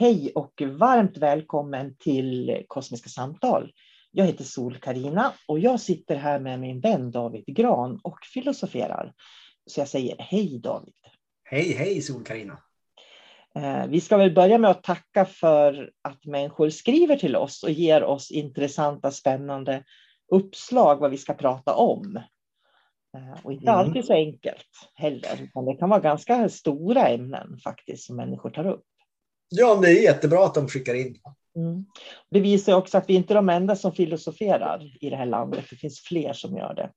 Hej och varmt välkommen till Kosmiska samtal. Jag heter sol karina och jag sitter här med min vän David Gran och filosoferar. Så jag säger hej David. Hej, hej sol karina eh, Vi ska väl börja med att tacka för att människor skriver till oss och ger oss intressanta, spännande uppslag vad vi ska prata om. Eh, och inte mm. alltid så enkelt heller, utan det kan vara ganska stora ämnen faktiskt som människor tar upp. Ja, det är jättebra att de skickar in. Mm. Det visar också att vi inte är de enda som filosoferar i det här landet. Det finns fler som gör det.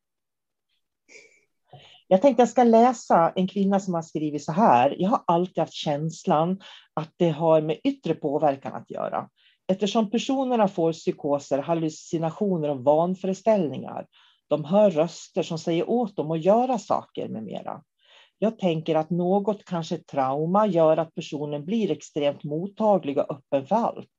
Jag tänkte jag ska läsa en kvinna som har skrivit så här. Jag har alltid haft känslan att det har med yttre påverkan att göra. Eftersom personerna får psykoser, hallucinationer och vanföreställningar. De hör röster som säger åt dem att göra saker med mera. Jag tänker att något, kanske trauma, gör att personen blir extremt mottaglig och öppen för allt.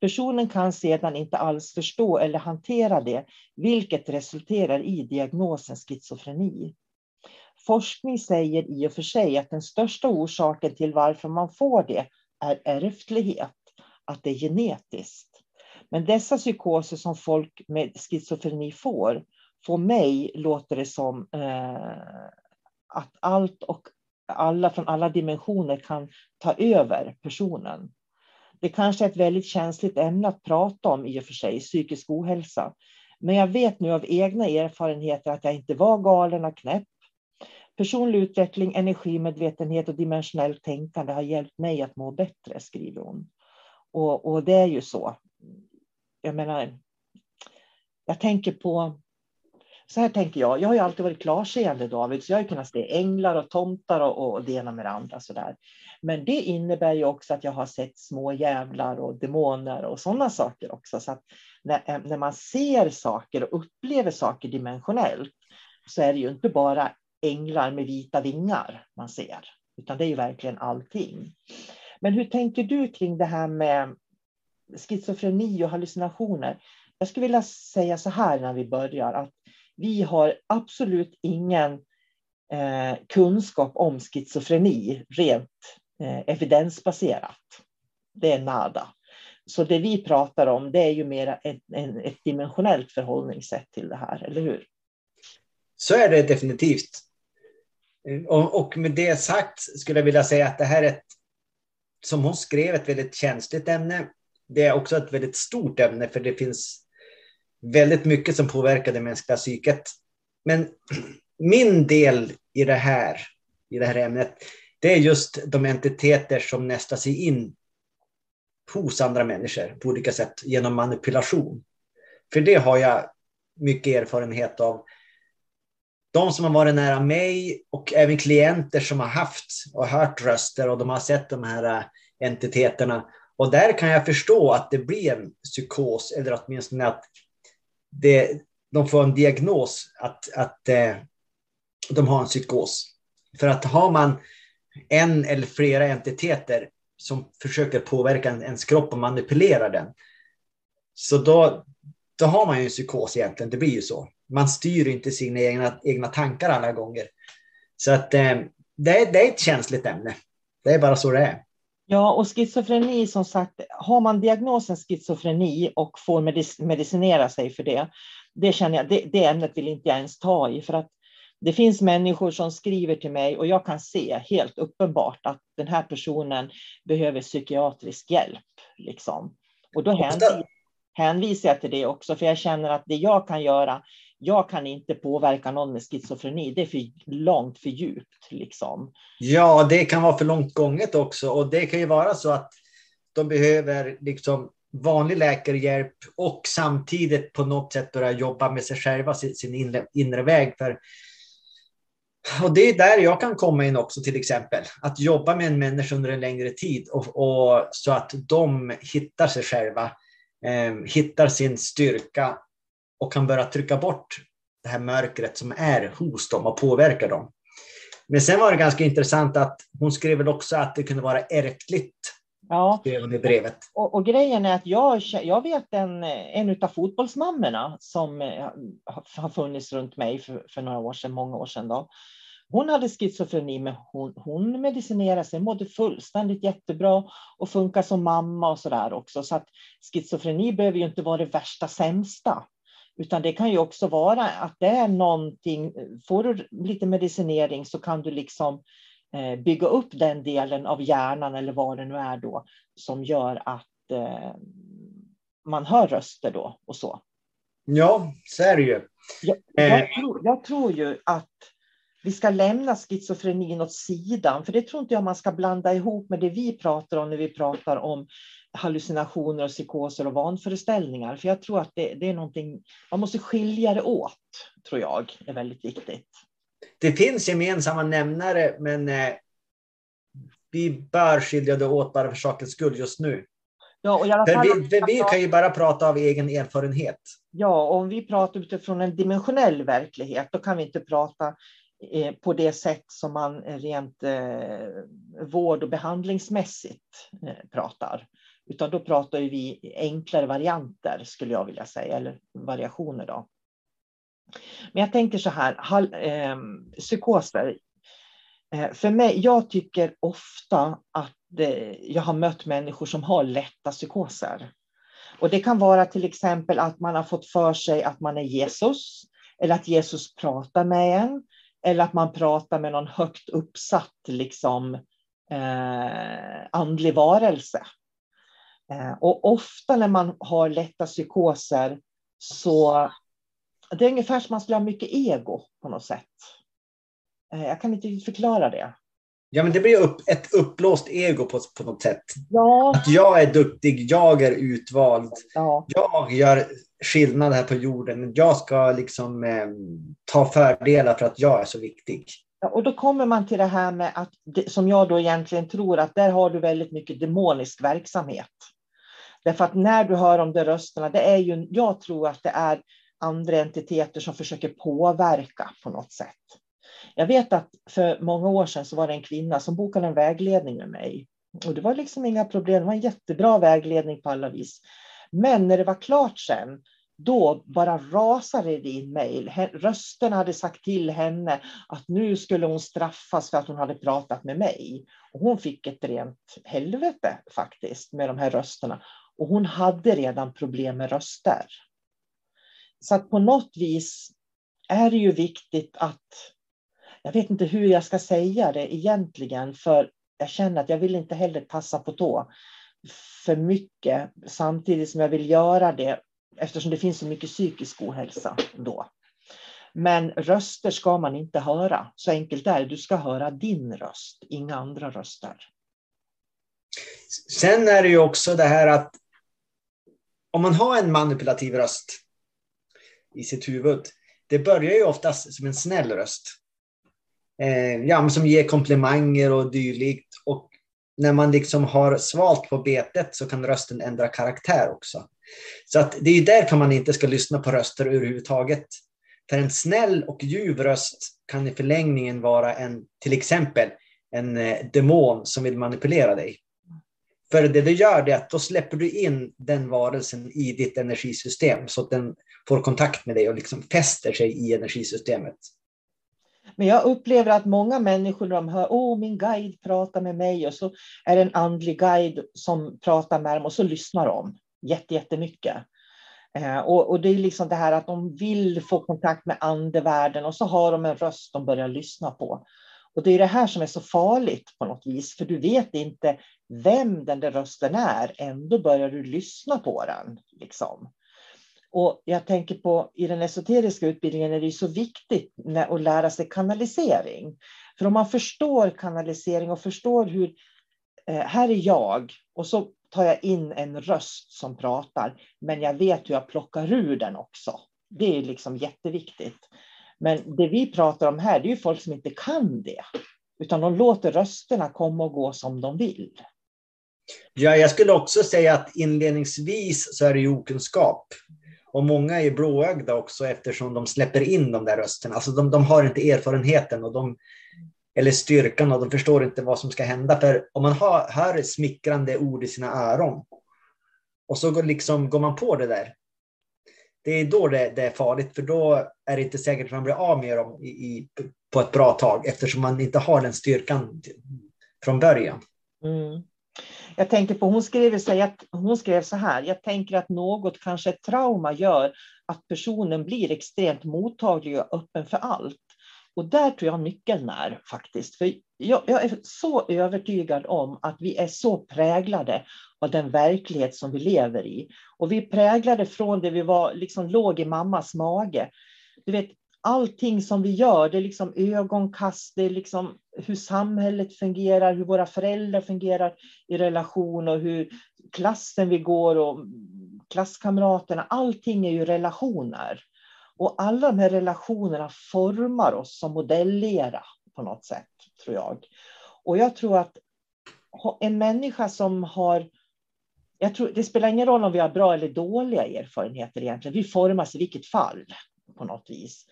Personen kan sedan inte alls förstå eller hantera det, vilket resulterar i diagnosen schizofreni. Forskning säger i och för sig att den största orsaken till varför man får det är ärftlighet, att det är genetiskt. Men dessa psykoser som folk med schizofreni får, får mig låter det som eh, att allt och alla från alla dimensioner kan ta över personen. Det kanske är ett väldigt känsligt ämne att prata om i och för sig, psykisk ohälsa. Men jag vet nu av egna erfarenheter att jag inte var galen och knäpp. Personlig utveckling, energimedvetenhet och dimensionellt tänkande har hjälpt mig att må bättre, skriver hon. Och, och det är ju så. Jag menar, jag tänker på så här tänker jag, jag har ju alltid varit klarseende David, så jag har kunnat se änglar och tomtar och, och det ena med det andra. Sådär. Men det innebär ju också att jag har sett små jävlar och demoner och sådana saker också. Så att när, eh, när man ser saker och upplever saker dimensionellt så är det ju inte bara änglar med vita vingar man ser, utan det är ju verkligen allting. Men hur tänker du kring det här med schizofreni och hallucinationer? Jag skulle vilja säga så här när vi börjar, att vi har absolut ingen eh, kunskap om schizofreni rent eh, evidensbaserat. Det är nada. Så det vi pratar om det är ju mer ett, ett dimensionellt förhållningssätt till det här, eller hur? Så är det definitivt. Och, med det sagt skulle jag vilja säga att det här är ett, som hon skrev, ett väldigt känsligt ämne. Det är också ett väldigt stort ämne för det finns väldigt mycket som påverkar det mänskliga psyket. Men min del i det här, i det här ämnet, det är just de entiteter som nästlar sig in hos andra människor på olika sätt genom manipulation. För det har jag mycket erfarenhet av. De som har varit nära mig och även klienter som har haft och hört röster och de har sett de här äh, entiteterna. Och där kan jag förstå att det blir en psykos eller åtminstone att det, de får en diagnos att, att eh, de har en psykos. För att har man en eller flera entiteter som försöker påverka ens kropp och manipulera den, så då, då har man ju en psykos egentligen. Det blir ju så. Man styr inte sina egna, egna tankar alla gånger. Så att eh, det, är, det är ett känsligt ämne. Det är bara så det är. Ja, och schizofreni som sagt, har man diagnosen schizofreni och får medic medicinera sig för det, det känner jag, det, det ämnet vill inte jag ens ta i, för att det finns människor som skriver till mig och jag kan se helt uppenbart att den här personen behöver psykiatrisk hjälp. Liksom. Och då hänvisar jag till det också, för jag känner att det jag kan göra, jag kan inte påverka någon med schizofreni. Det är för långt, för djupt. Liksom. Ja, det kan vara för långt gånget också. Och det kan ju vara så att de behöver liksom vanlig läkarhjälp och samtidigt på något sätt börja jobba med sig själva, sin inre, inre väg. För, och det är där jag kan komma in också till exempel. Att jobba med en människa under en längre tid och, och så att de hittar sig själva, eh, hittar sin styrka och kan börja trycka bort det här mörkret som är hos dem och påverkar dem. Men sen var det ganska intressant att hon skrev väl också att det kunde vara ärftligt. Ja. I brevet. Och, och, grejen är att jag, jag vet en, en av fotbollsmammorna som eh, har funnits runt mig för, för några år sedan, många år sedan. Då. Hon hade schizofreni, men hon, hon medicinerade sig, mådde fullständigt jättebra och funkar som mamma och så där också. Så att schizofreni behöver ju inte vara det värsta sämsta. Utan det kan ju också vara att det är någonting, får du lite medicinering så kan du liksom eh, bygga upp den delen av hjärnan eller vad det nu är då som gör att eh, man hör röster då och så. Ja, så är det ju. Jag, jag, eh. tror, jag tror ju att vi ska lämna schizofrenin åt sidan, för det tror inte jag man ska blanda ihop med det vi pratar om när vi pratar om hallucinationer, och psykoser och vanföreställningar. För jag tror att det, det är någonting, man måste skilja det åt, tror jag, är väldigt viktigt. Det finns gemensamma nämnare, men eh, vi bör skilja det åt bara för sakens skull just nu. Ja, och i alla fall, vi, vi kan ju bara prata av egen erfarenhet. Ja, och om vi pratar utifrån en dimensionell verklighet, då kan vi inte prata eh, på det sätt som man rent eh, vård och behandlingsmässigt eh, pratar. Utan då pratar vi enklare varianter skulle jag vilja säga, eller variationer. Då. Men jag tänker så här, eh, psykoser. Eh, för mig, jag tycker ofta att eh, jag har mött människor som har lätta psykoser. Och det kan vara till exempel att man har fått för sig att man är Jesus, eller att Jesus pratar med en, eller att man pratar med någon högt uppsatt liksom, eh, andlig varelse. Eh, och ofta när man har lätta psykoser så det är ungefär som man skulle ha mycket ego på något sätt. Eh, jag kan inte förklara det. Ja, men det blir upp, ett uppblåst ego på, på något sätt. Ja. Att jag är duktig, jag är utvald, Ja. jag gör skillnad här på jorden. Jag ska liksom eh, ta fördelar för att jag är så viktig. Ja, Och då kommer man till det här med att, som jag då egentligen tror att där har du väldigt mycket demonisk verksamhet. Därför att när du hör om de rösterna, det är ju, jag tror att det är andra entiteter som försöker påverka på något sätt. Jag vet att för många år sedan så var det en kvinna som bokade en vägledning med mig. Och det var liksom inga problem, det var en jättebra vägledning på alla vis. Men när det var klart sen, då bara rasade det in mejl. Rösterna hade sagt till henne att nu skulle hon straffas för att hon hade pratat med mig. Och hon fick ett rent helvete faktiskt med de här rösterna. Och hon hade redan problem med röster. Så att på något vis är det ju viktigt att, jag vet inte hur jag ska säga det egentligen, för jag känner att jag vill inte heller tassa på tå för mycket samtidigt som jag vill göra det eftersom det finns så mycket psykisk ohälsa då. Men röster ska man inte höra. Så enkelt är det. Du ska höra din röst, inga andra röster. Sen är det ju också det här att om man har en manipulativ röst i sitt huvud, det börjar ju oftast som en snäll röst. Eh, ja, som ger komplimanger och dylikt. Och när man liksom har svalt på betet så kan rösten ändra karaktär också. Så att det är därför man inte ska lyssna på röster överhuvudtaget. För en snäll och ljuv röst kan i förlängningen vara en, till exempel, en eh, demon som vill manipulera dig. För det du gör är att då släpper du in den varelsen i ditt energisystem så att den får kontakt med dig och liksom fäster sig i energisystemet. Men jag upplever att många människor de hör, åh min guide pratar med mig och så är det en andlig guide som pratar med dem och så lyssnar de jättemycket. Eh, och, och det är liksom det här att de vill få kontakt med andevärlden och så har de en röst de börjar lyssna på. Och det är det här som är så farligt på något vis, för du vet inte vem den där rösten är, ändå börjar du lyssna på den. Liksom. Och jag tänker på i den esoteriska utbildningen är det så viktigt att lära sig kanalisering. För om man förstår kanalisering och förstår hur, eh, här är jag och så tar jag in en röst som pratar, men jag vet hur jag plockar ur den också. Det är liksom jätteviktigt. Men det vi pratar om här, det är ju folk som inte kan det, utan de låter rösterna komma och gå som de vill. Ja, jag skulle också säga att inledningsvis så är det ju okunskap. Och många är blåögda också eftersom de släpper in de där rösterna. Alltså de, de har inte erfarenheten och de, eller styrkan och de förstår inte vad som ska hända. För om man har, hör smickrande ord i sina öron och så går, liksom, går man på det där. Det är då det, det är farligt för då är det inte säkert att man blir av med dem i, i, på ett bra tag eftersom man inte har den styrkan från början. Mm. Jag tänker på, hon skrev, så här, hon skrev så här, jag tänker att något, kanske ett trauma gör att personen blir extremt mottaglig och öppen för allt. Och där tror jag nyckeln är faktiskt. För jag, jag, är så övertygad om att vi är så präglade av den verklighet som vi lever i. Och vi är präglade från det vi var, liksom låg i mammas mage. Du vet, allting som vi gör, det är liksom ögonkast, det är liksom hur samhället fungerar, hur våra föräldrar fungerar i relation och hur klassen vi går och klasskamraterna, allting är ju relationer. Och alla de här relationerna formar oss som modellera på något sätt, tror jag. Och jag tror att en människa som har jag tror, det spelar ingen roll om vi har bra eller dåliga erfarenheter egentligen. Vi formas i vilket fall på något vis.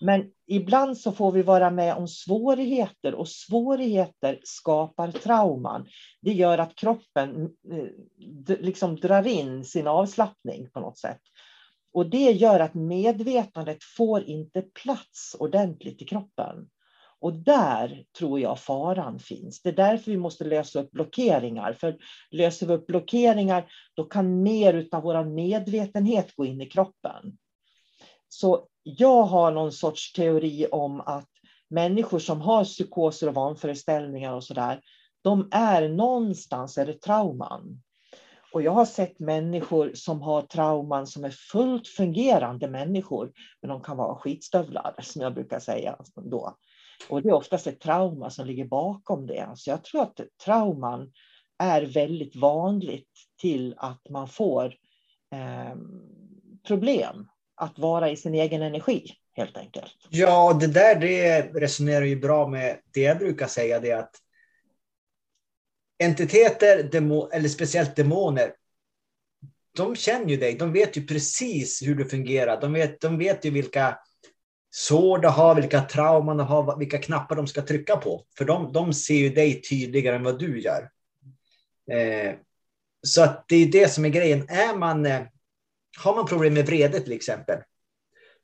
Men ibland så får vi vara med om svårigheter och svårigheter skapar trauman. Det gör att kroppen eh, liksom drar in sin avslappning på något sätt. Och det gör att medvetandet får inte plats ordentligt i kroppen. Och där tror jag faran finns. Det är därför vi måste lösa upp blockeringar. För löser vi upp blockeringar, då kan mer av vår medvetenhet gå in i kroppen. Så jag har någon sorts teori om att människor som har psykoser och vanföreställningar och sådär, de är någonstans är det trauman. Och jag har sett människor som har trauman som är fullt fungerande människor, men de kan vara skitstövlar, som jag brukar säga då. Och det är oftast ett trauma som ligger bakom det. Så jag tror att trauman är väldigt vanligt till att man får eh, problem att vara i sin egen energi helt enkelt. Ja, det där det resonerar ju bra med det jag brukar säga, det att entiteter, demo, eller speciellt demoner, de känner ju dig. De vet ju precis hur du fungerar. De vet, de vet ju vilka sår du har, vilka trauman du har, vilka knappar de ska trycka på. För de, de ser ju dig tydligare än vad du gör. Eh, så att det är det som är grejen. Är man, eh, har man problem med vrede till exempel,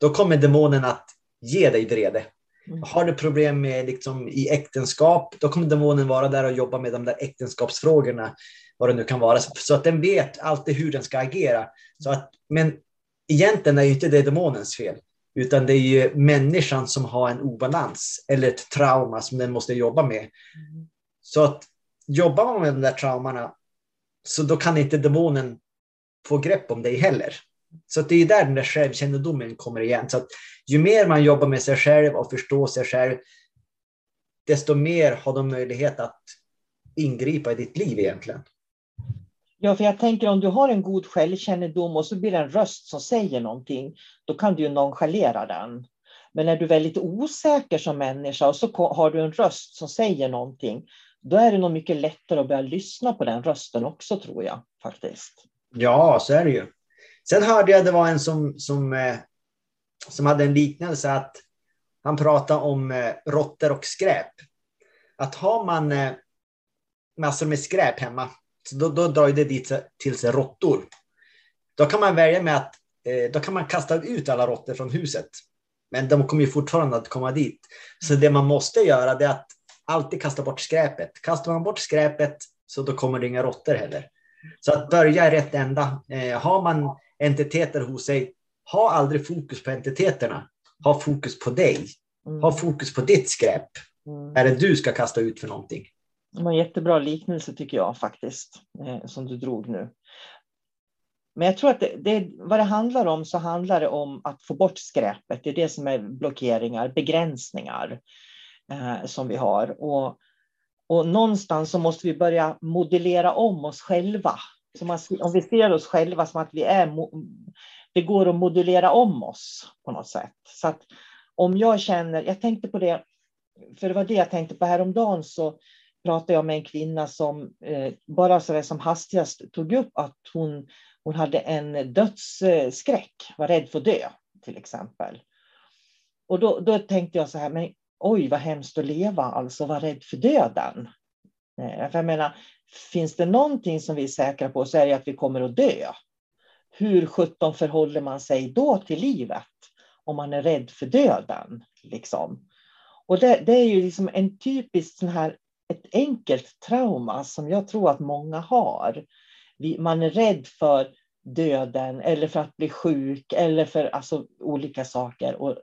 då kommer demonen att ge dig vrede. Mm. Har du problem med liksom, i äktenskap, då kommer demonen vara där och jobba med de där äktenskapsfrågorna, vad det nu kan vara, så att den vet alltid hur den ska agera. Så att, men egentligen är ju inte det demonens fel, utan det är ju människan som har en obalans eller ett trauma som den måste jobba med. Mm. Så att jobbar man med de där traumorna, så då kan inte demonen få grepp om dig heller. Så det är där den där självkännedomen kommer igen. Så att ju mer man jobbar med sig själv och förstår sig själv, desto mer har de möjlighet att ingripa i ditt liv egentligen. Ja, för jag tänker om du har en god självkännedom och så blir det en röst som säger någonting, då kan du ju nonchalera den. Men är du väldigt osäker som människa och så har du en röst som säger någonting, då är det nog mycket lättare att börja lyssna på den rösten också tror jag faktiskt. Ja, så är det ju. Sen hörde jag det var en som, som, eh, som hade en liknelse att han pratade om eh, råttor och skräp. Att har man eh, massor med skräp hemma, så då, då drar det dit till sig råttor. Då kan man välja med att då kan man kasta ut alla råttor från huset. Men de kommer ju fortfarande att komma dit. Så det man måste göra är att alltid kasta bort skräpet. Kastar man bort skräpet så då kommer det inga råttor heller. Så att börja i rätt ända. Eh, har man entiteter hos sig, ha aldrig fokus på entiteterna. Ha fokus på dig. Mm. Ha fokus på ditt skräp. Mm. Är det du ska kasta ut för någonting? Det var en jättebra liknelse tycker jag faktiskt, eh, som du drog nu. Men jag tror att det, det, vad det handlar om så handlar det om att få bort skräpet. Det är det som är blockeringar, begränsningar eh, som vi har. Och, och någonstans så måste vi börja modellera om oss själva man, om vi ser oss själva som att vi är, det går att modulera om oss på något sätt. Så att om jag känner, jag tänkte på det, för det var det jag tänkte på häromdagen så pratade jag med en kvinna som eh, bara så som hastigast tog upp att hon, hon hade en dödsskräck, var rädd för att dö till exempel. Och då, då tänkte jag så här, men oj vad hemskt att leva, alltså var rädd för döden. Eh, för jag menar, finns det någonting som vi är säkra på så är det att vi kommer att dö. Hur sjutton förhåller man sig då till livet om man är rädd för döden? Liksom? Och det, det är ju liksom en typisk sån här, ett enkelt trauma som jag tror att många har. Man är rädd för döden eller för att bli sjuk eller för alltså, olika saker. Och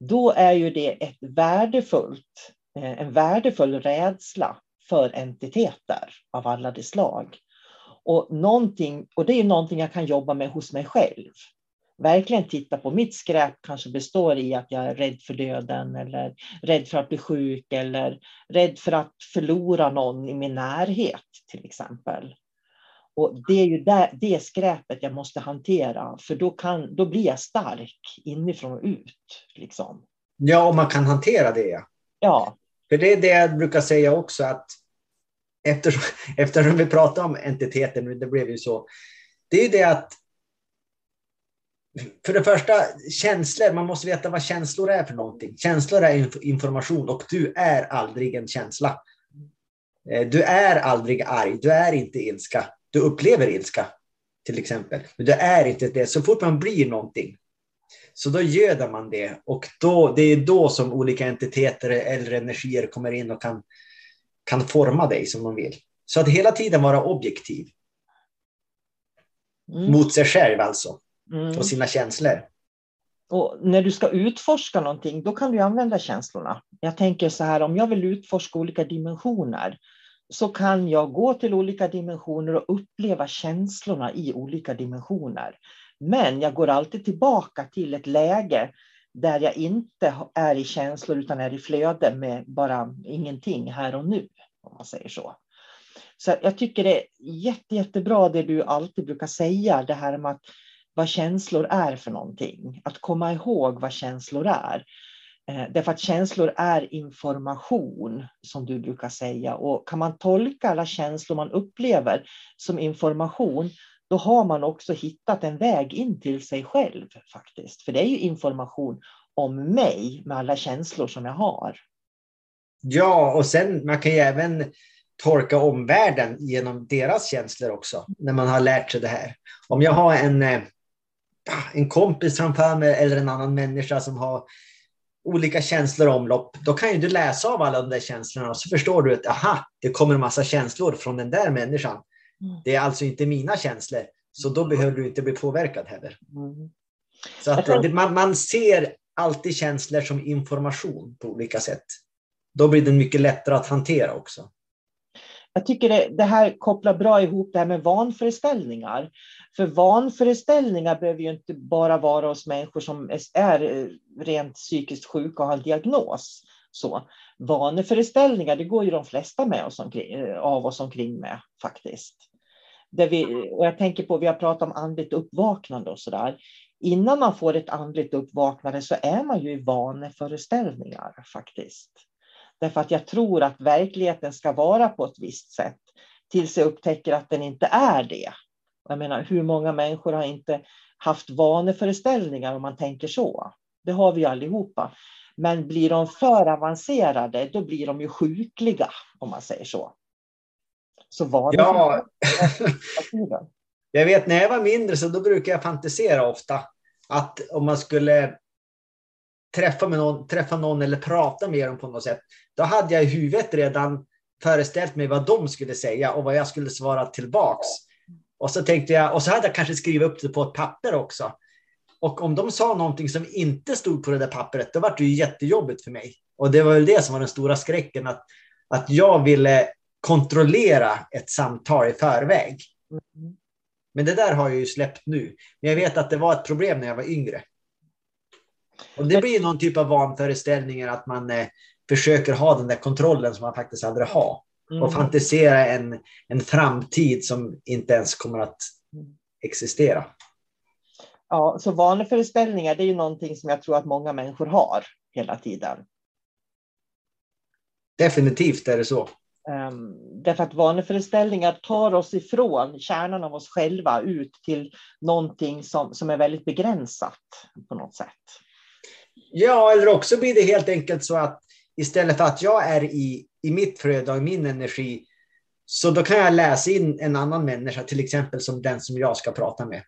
då är ju det ett värdefullt, eh, en värdefull rädsla för entiteter av alla de slag. Och, någonting, och det är någonting jag kan jobba med hos mig själv. Verkligen titta på mitt skräp kanske består i att jag är rädd för döden eller rädd för att bli sjuk eller rädd för att förlora någon i min närhet till exempel. Och det är ju där, det skräpet jag måste hantera, för då, kan, då blir jag stark inifrån och ut. Liksom. Ja, och man kan hantera det. Ja. För det är det jag brukar säga också, att eftersom, eftersom vi pratar om entiteter, det blev ju så. Det är det att för det första, känslor. Man måste veta vad känslor är för någonting. Känslor är information och du är aldrig en känsla. Eh, du är aldrig arg. Du är inte ilska. Du upplever ilska, till exempel. Men du är inte det. Så fort man blir någonting, så då göder man det. Och då, det är då som olika entiteter eller energier kommer in och kan kan forma dig som de vill. Så att hela tiden vara objektiv. Mm. Mot sig själv alltså. Mm. Och sina känslor. Och när du ska utforska någonting, då kan du använda känslorna. Jag tänker så här, om jag vill utforska olika dimensioner, så kan jag gå till olika dimensioner och uppleva känslorna i olika dimensioner. Men jag går alltid tillbaka till ett läge där jag inte är i känslor utan är i flöde med bara ingenting här och nu, om man säger så. Så jag tycker det är jätte, jättebra det du alltid brukar säga, det här med att vad känslor är för någonting. Att komma ihåg vad känslor är. Eh, därför att känslor är information, som du brukar säga. Och kan man tolka alla känslor man upplever som information, då har man också hittat en väg in till sig själv faktiskt. För det är ju information om mig med alla känslor som jag har. Ja, och sen man kan ju även tolka omvärlden genom deras känslor också, när man har lärt sig det här. Om jag har en, eh, en kompis framför mig eller en annan människa som har olika känslor och omlopp, då kan ju du läsa av alla de där känslorna och så förstår du att aha, det kommer en massa känslor från den där människan. Mm. Det är alltså inte mina känslor, så då behöver du inte bli påverkad heller. Mm. Så att man, man ser alltid känslor som information på olika sätt. Då blir den mycket lättare att hantera också. Jag tycker det, det, här kopplar bra ihop det här med vanföreställningar. För vanföreställningar behöver ju inte bara vara hos människor som är eh, rent psykiskt sjuka och har en diagnos. Så. Vaneföreställningar, det går ju de flesta med oss omkring, eh, av oss omkring med faktiskt. Där vi, och jag tänker på, vi har pratat om andligt uppvaknande och sådär. Innan man får ett andligt uppvaknande så är man ju i vaneföreställningar faktiskt. Därför att jag tror att verkligheten ska vara på ett visst sätt tills jag upptäcker att den inte är det. Jag menar, hur många människor har inte haft vaneföreställningar om man tänker så? Det har vi allihopa. Men blir de för avancerade, då blir de ju sjukliga, om man säger så. Så ja. jag vet när jag var mindre så då brukade jag fantisera ofta att om man skulle träffa, med någon, träffa någon eller prata med dem på något sätt, då hade jag i huvudet redan föreställt mig vad de skulle säga och vad jag skulle svara tillbaks. Och så tänkte jag, och så hade jag kanske skrivit upp det på ett papper också. Och om de sa någonting som inte stod på det där pappret, då var det ju jättejobbigt för mig. Och det var väl det som var den stora skräcken, att, att jag ville kontrollera ett samtal i förväg. Mm. Men det där har jag ju släppt nu. Men jag vet att det var ett problem när jag var yngre. Och det blir någon typ av vanföreställningar att man eh, försöker ha den där kontrollen som man faktiskt aldrig har. Mm. Och fantisera en, en framtid som inte ens kommer att existera. Ja, så vaneföreställningar det är ju någonting som jag tror att många människor har hela tiden. Definitivt är det så. Um, därför att vaneföreställningar tar oss ifrån kärnan av oss själva ut till någonting som, som är väldigt begränsat på något sätt. Ja, eller också blir det helt enkelt så att istället för att jag är i, i mitt flöde och min energi, så då kan jag läsa in en annan människa, till exempel som den som jag ska prata med.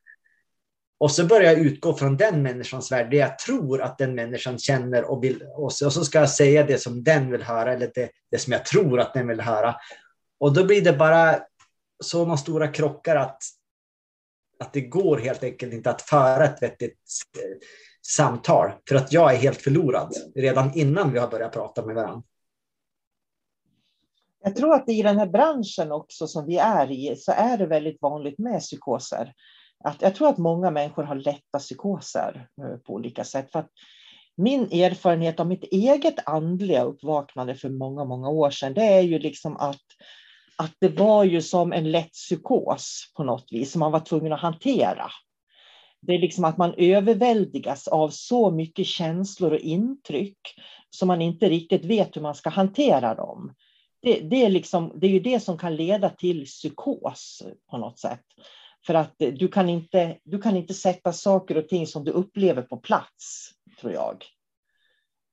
Och så börjar jag utgå från den människans värld, det jag tror att den människan känner och vill. Och så, och så ska jag säga det som den vill höra, eller det, det som jag tror att den vill höra. Och då blir det bara sådana stora krockar att, att det går helt enkelt inte att föra ett vettigt eh, samtal för att jag är helt förlorad redan innan vi har börjat prata med varandra. Jag tror att i den här branschen också som vi är i så är det väldigt vanligt med psykoser. Att jag tror att många människor har lätta psykoser eh, på olika sätt. För att min erfarenhet av mitt eget andliga uppvaknande för många, många år sedan, det är ju liksom att, att det var ju som en lätt psykos på något vis som man var tvungen att hantera. Det är liksom att man överväldigas av så mycket känslor och intryck som man inte riktigt vet hur man ska hantera dem. Det, det, är, liksom, det är ju det som kan leda till psykos på något sätt. För att du kan, inte, du kan inte sätta saker och ting som du upplever på plats, tror jag.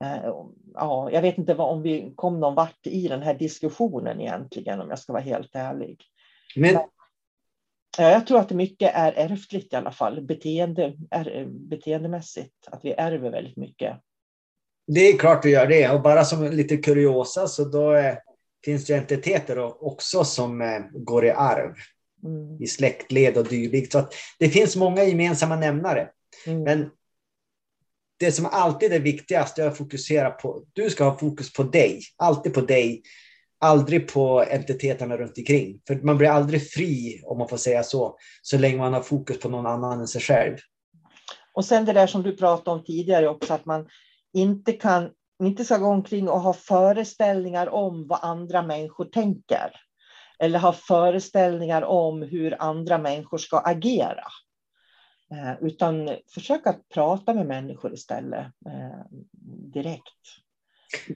Eh, ja, jag vet inte om vi kom någon vart i den här diskussionen egentligen, om jag ska vara helt ärlig. Men jag tror att mycket är ärftligt i alla fall, beteende, är, beteendemässigt, att vi ärver väldigt mycket. Det är klart vi gör det och bara som lite kuriosa så då är, finns det entiteter också som eh, går i arv mm. i släktled och dylikt. Så det finns många gemensamma nämnare. Mm. Men det som alltid är viktigast är att fokusera på, du ska ha fokus på dig, alltid på dig aldrig på entiteterna runt omkring. För man blir aldrig fri, om man får säga så, så länge man har fokus på någon annan än sig själv. Och sen det där som du pratade om tidigare också, att man inte kan inte ska gå omkring och ha föreställningar om vad andra människor tänker. Eller ha föreställningar om hur andra människor ska agera. Eh, utan försöka prata med människor istället eh, direkt.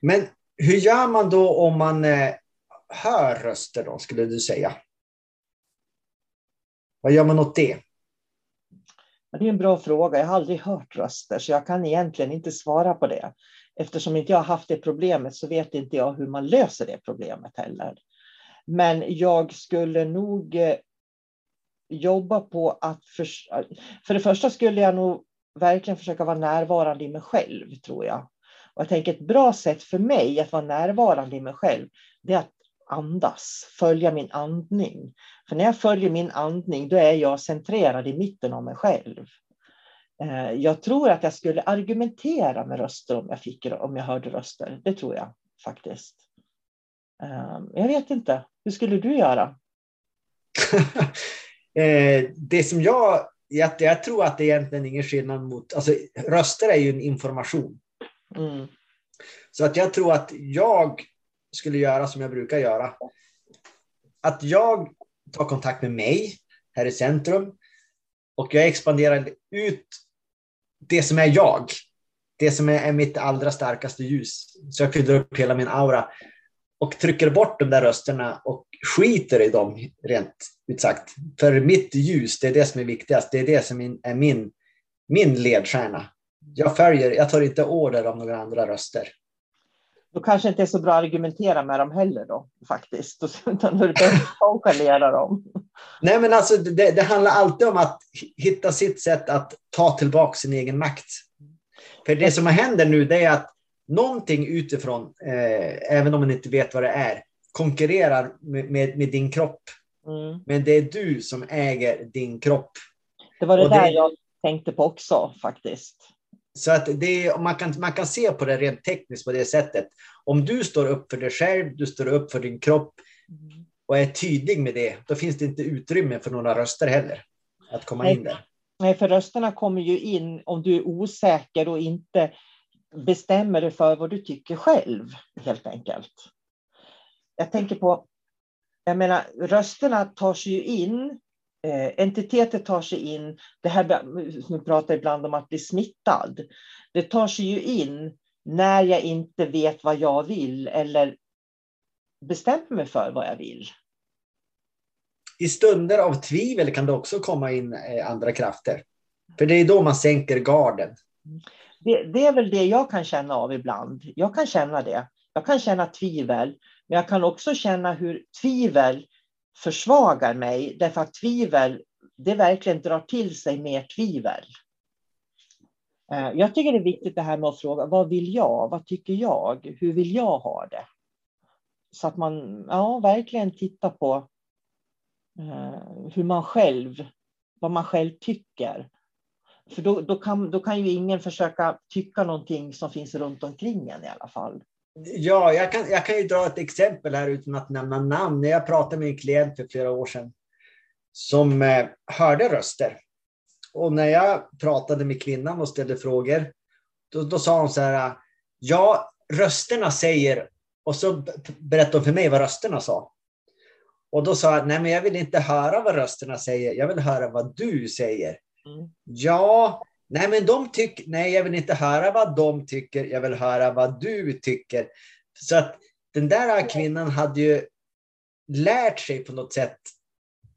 Men hur gör man då om man eh, hör röster då, skulle du säga? Vad gör man åt det? Det är en bra fråga. Jag har aldrig hört röster, så jag kan egentligen inte svara på det. Eftersom inte jag har haft det problemet så vet inte jag hur man löser det problemet heller. Men jag skulle nog eh, jobba på att... För, för det första skulle jag nog verkligen försöka vara närvarande i mig själv, tror jag. Och jag tänker ett bra sätt för mig att vara närvarande i mig själv, det är att andas, följa min andning. För när jag följer min andning, då är jag centrerad i mitten av mig själv. Eh, jag tror att jag skulle argumentera med röster om jag, fick, om jag hörde röster. Det tror jag faktiskt. Eh, jag vet inte. Hur skulle du göra? Eh, det som jag, jag... Jag tror att det egentligen är ingen skillnad mot... Alltså, röster är ju en information. Mm. Så att jag tror att jag skulle göra som jag brukar göra. Att jag tar kontakt med mig här i centrum och jag expanderar ut det som är jag. Det som är mitt allra starkaste ljus. Så jag fyller upp hela min aura och trycker bort de där rösterna och skiter i dem, rent ut sagt. För mitt ljus, det är det som är viktigast. Det är det som är min, min ledstjärna. Jag följer, jag tar inte order av några andra röster. Då kanske inte är så bra att argumentera med dem heller då, faktiskt. Utan då är det bättre att nonchalera dem. Nej, men alltså det, det, handlar alltid om att hitta sitt sätt att ta tillbaka sin egen makt. För det som händer nu, det är att någonting utifrån, eh, även om man inte vet vad det är, konkurrerar med, med, med din kropp. Mm. Men det är du som äger din kropp. Det var det, det där jag tänkte på också faktiskt. Så att det, man, kan, man kan se på det rent tekniskt på det sättet. Om du står upp för dig själv, du står upp för din kropp och är tydlig med det, då finns det inte utrymme för några röster heller att komma in där. Nej, för rösterna kommer ju in om du är osäker och inte bestämmer dig för vad du tycker själv, helt enkelt. Jag tänker på, jag menar, rösterna tar sig ju in entiteter tar sig in, det här, vi pratar ibland om att bli smittad, det tar sig ju in när jag inte vet vad jag vill eller bestämmer mig för vad jag vill. I stunder av tvivel kan det också komma in eh, andra krafter. För det är då man sänker garden. Det, det, är väl det jag kan känna av ibland. Jag kan känna det. Jag kan känna tvivel, men jag kan också känna hur tvivel försvagar mig därför att tvivel, det verkligen drar till sig mer tvivel. Eh, jag tycker det är viktigt det här med att fråga vad vill jag? Vad tycker jag? Hur vill jag ha det? Så att man ja, verkligen tittar på eh, hur man själv, vad man själv tycker. För då, då, kan, då kan ju ingen försöka tycka någonting som finns runt omkring en i alla fall. Ja, jag kan, jag kan ju dra ett exempel här utan att nämna namn. När jag pratade med en klient för flera år sedan som eh, hörde röster. Och när jag pratade med kvinnan och ställde frågor, då, då sa hon så här, ja, rösterna säger, och så berättade hon för mig vad rösterna sa. Och då sa jag, nej men jag vill inte höra vad rösterna säger, jag vill höra vad du säger. Mm. Ja, Nej, men de tycker, nej, jag vill inte höra vad de tycker, jag vill höra vad du tycker. Så att den där kvinnan hade ju lärt sig på något sätt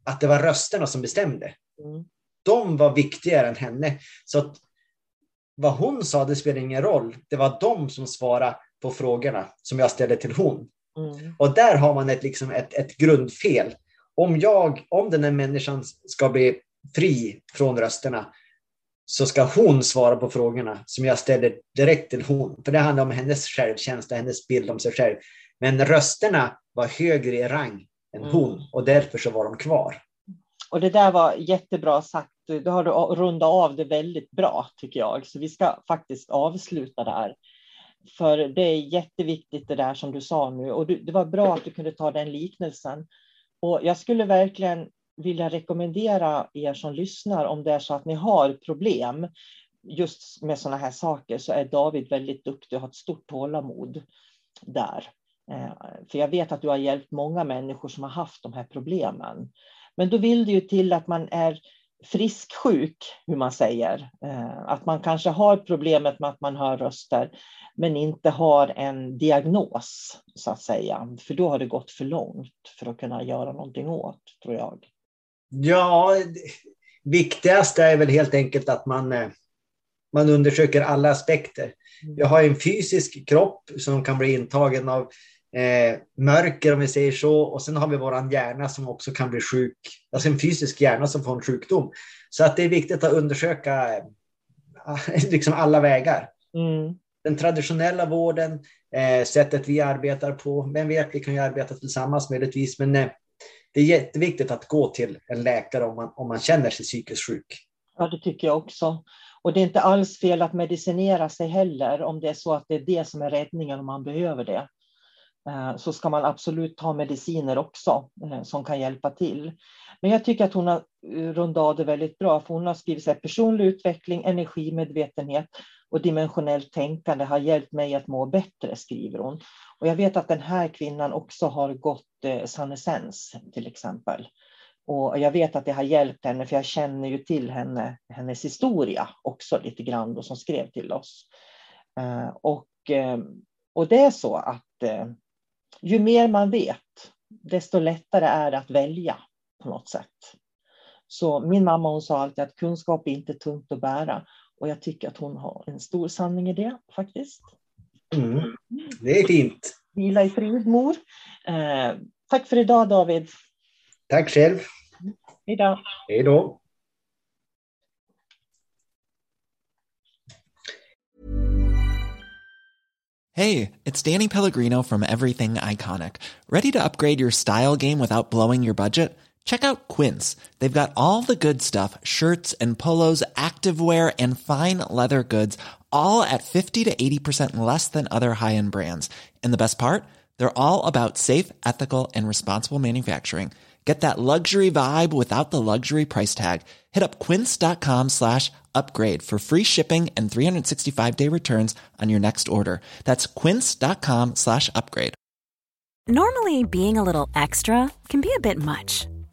att det var rösterna som bestämde. Mm. De var viktigare än henne. Så att vad hon sa, det spelar ingen roll. Det var de som svarade på frågorna som jag ställde till hon. Mm. Och där har man ett, liksom ett, ett grundfel. Om, jag, om den här människan ska bli fri från rösterna, så ska hon svara på frågorna som jag ställer direkt till hon. För det handlar om hennes självkänsla, hennes bild om sig själv. Men rösterna var högre i rang än mm. hon och därför så var de kvar. Och det där var jättebra sagt. Du har rundat av det väldigt bra tycker jag. Så vi ska faktiskt avsluta där. För det är jätteviktigt det där som du sa nu och det var bra att du kunde ta den liknelsen. Och jag skulle verkligen vilja rekommendera er som lyssnar om det är så att ni har problem just med sådana här saker så är David väldigt duktig och har ett stort tålamod där. Eh, för jag vet att du har hjälpt många människor som har haft de här problemen. Men då vill det ju till att man är frisk-sjuk, hur man säger. Eh, att man kanske har problemet med att man hör röster, men inte har en diagnos, så att säga. För då har det gått för långt för att kunna göra någonting åt, tror jag. Ja, viktigast är väl helt enkelt att man, eh, man undersöker alla aspekter. Jag mm. har en fysisk kropp som kan bli intagen av eh, mörker om vi säger så. Och sen har vi våran hjärna som också kan bli sjuk. Alltså en fysisk hjärna som får en sjukdom. Så att det är viktigt att undersöka eh, liksom alla vägar. Mm. Den traditionella vården, eh, sättet vi arbetar på. Vem vet, vi kan ju arbeta tillsammans möjligtvis. Men eh, det är jätteviktigt att gå till en läkare om man, om man känner sig psykiskt sjuk. Ja, det tycker jag också. Och det är inte alls fel att medicinera sig heller om det är så att det är det som är räddningen om man behöver det. Eh, så ska man absolut ta mediciner också eh, som kan hjälpa till. Men jag tycker att hon har eh, rundat av det väldigt bra, för hon har skrivit så här, personlig utveckling, energimedvetenhet och dimensionellt tänkande har hjälpt mig att må bättre, skriver hon. Och jag vet att den här kvinnan också har gått eh, Sannesens till exempel. Och jag vet att det har hjälpt henne, för jag känner ju till henne, hennes historia också lite grann, då, som skrev till oss. Eh, och, eh, och det är så att eh, ju mer man vet, desto lättare är det att välja på något sätt. Så min mamma hon sa alltid att kunskap är inte tungt att bära. Och jag tycker att hon har en stor sanning i det faktiskt. Mm. Det är fint. Vila i frid mor. Eh, tack för idag David. Tack själv. Hej då. Hej då. Hey, it's Danny Pellegrino from Everything Iconic. Ready to upgrade your style game without blowing your budget? Check out Quince. They've got all the good stuff shirts and polos, activewear, and fine leather goods, all at 50 to 80% less than other high end brands. And the best part? They're all about safe, ethical, and responsible manufacturing. Get that luxury vibe without the luxury price tag. Hit up quince.com slash upgrade for free shipping and 365 day returns on your next order. That's quince.com slash upgrade. Normally, being a little extra can be a bit much,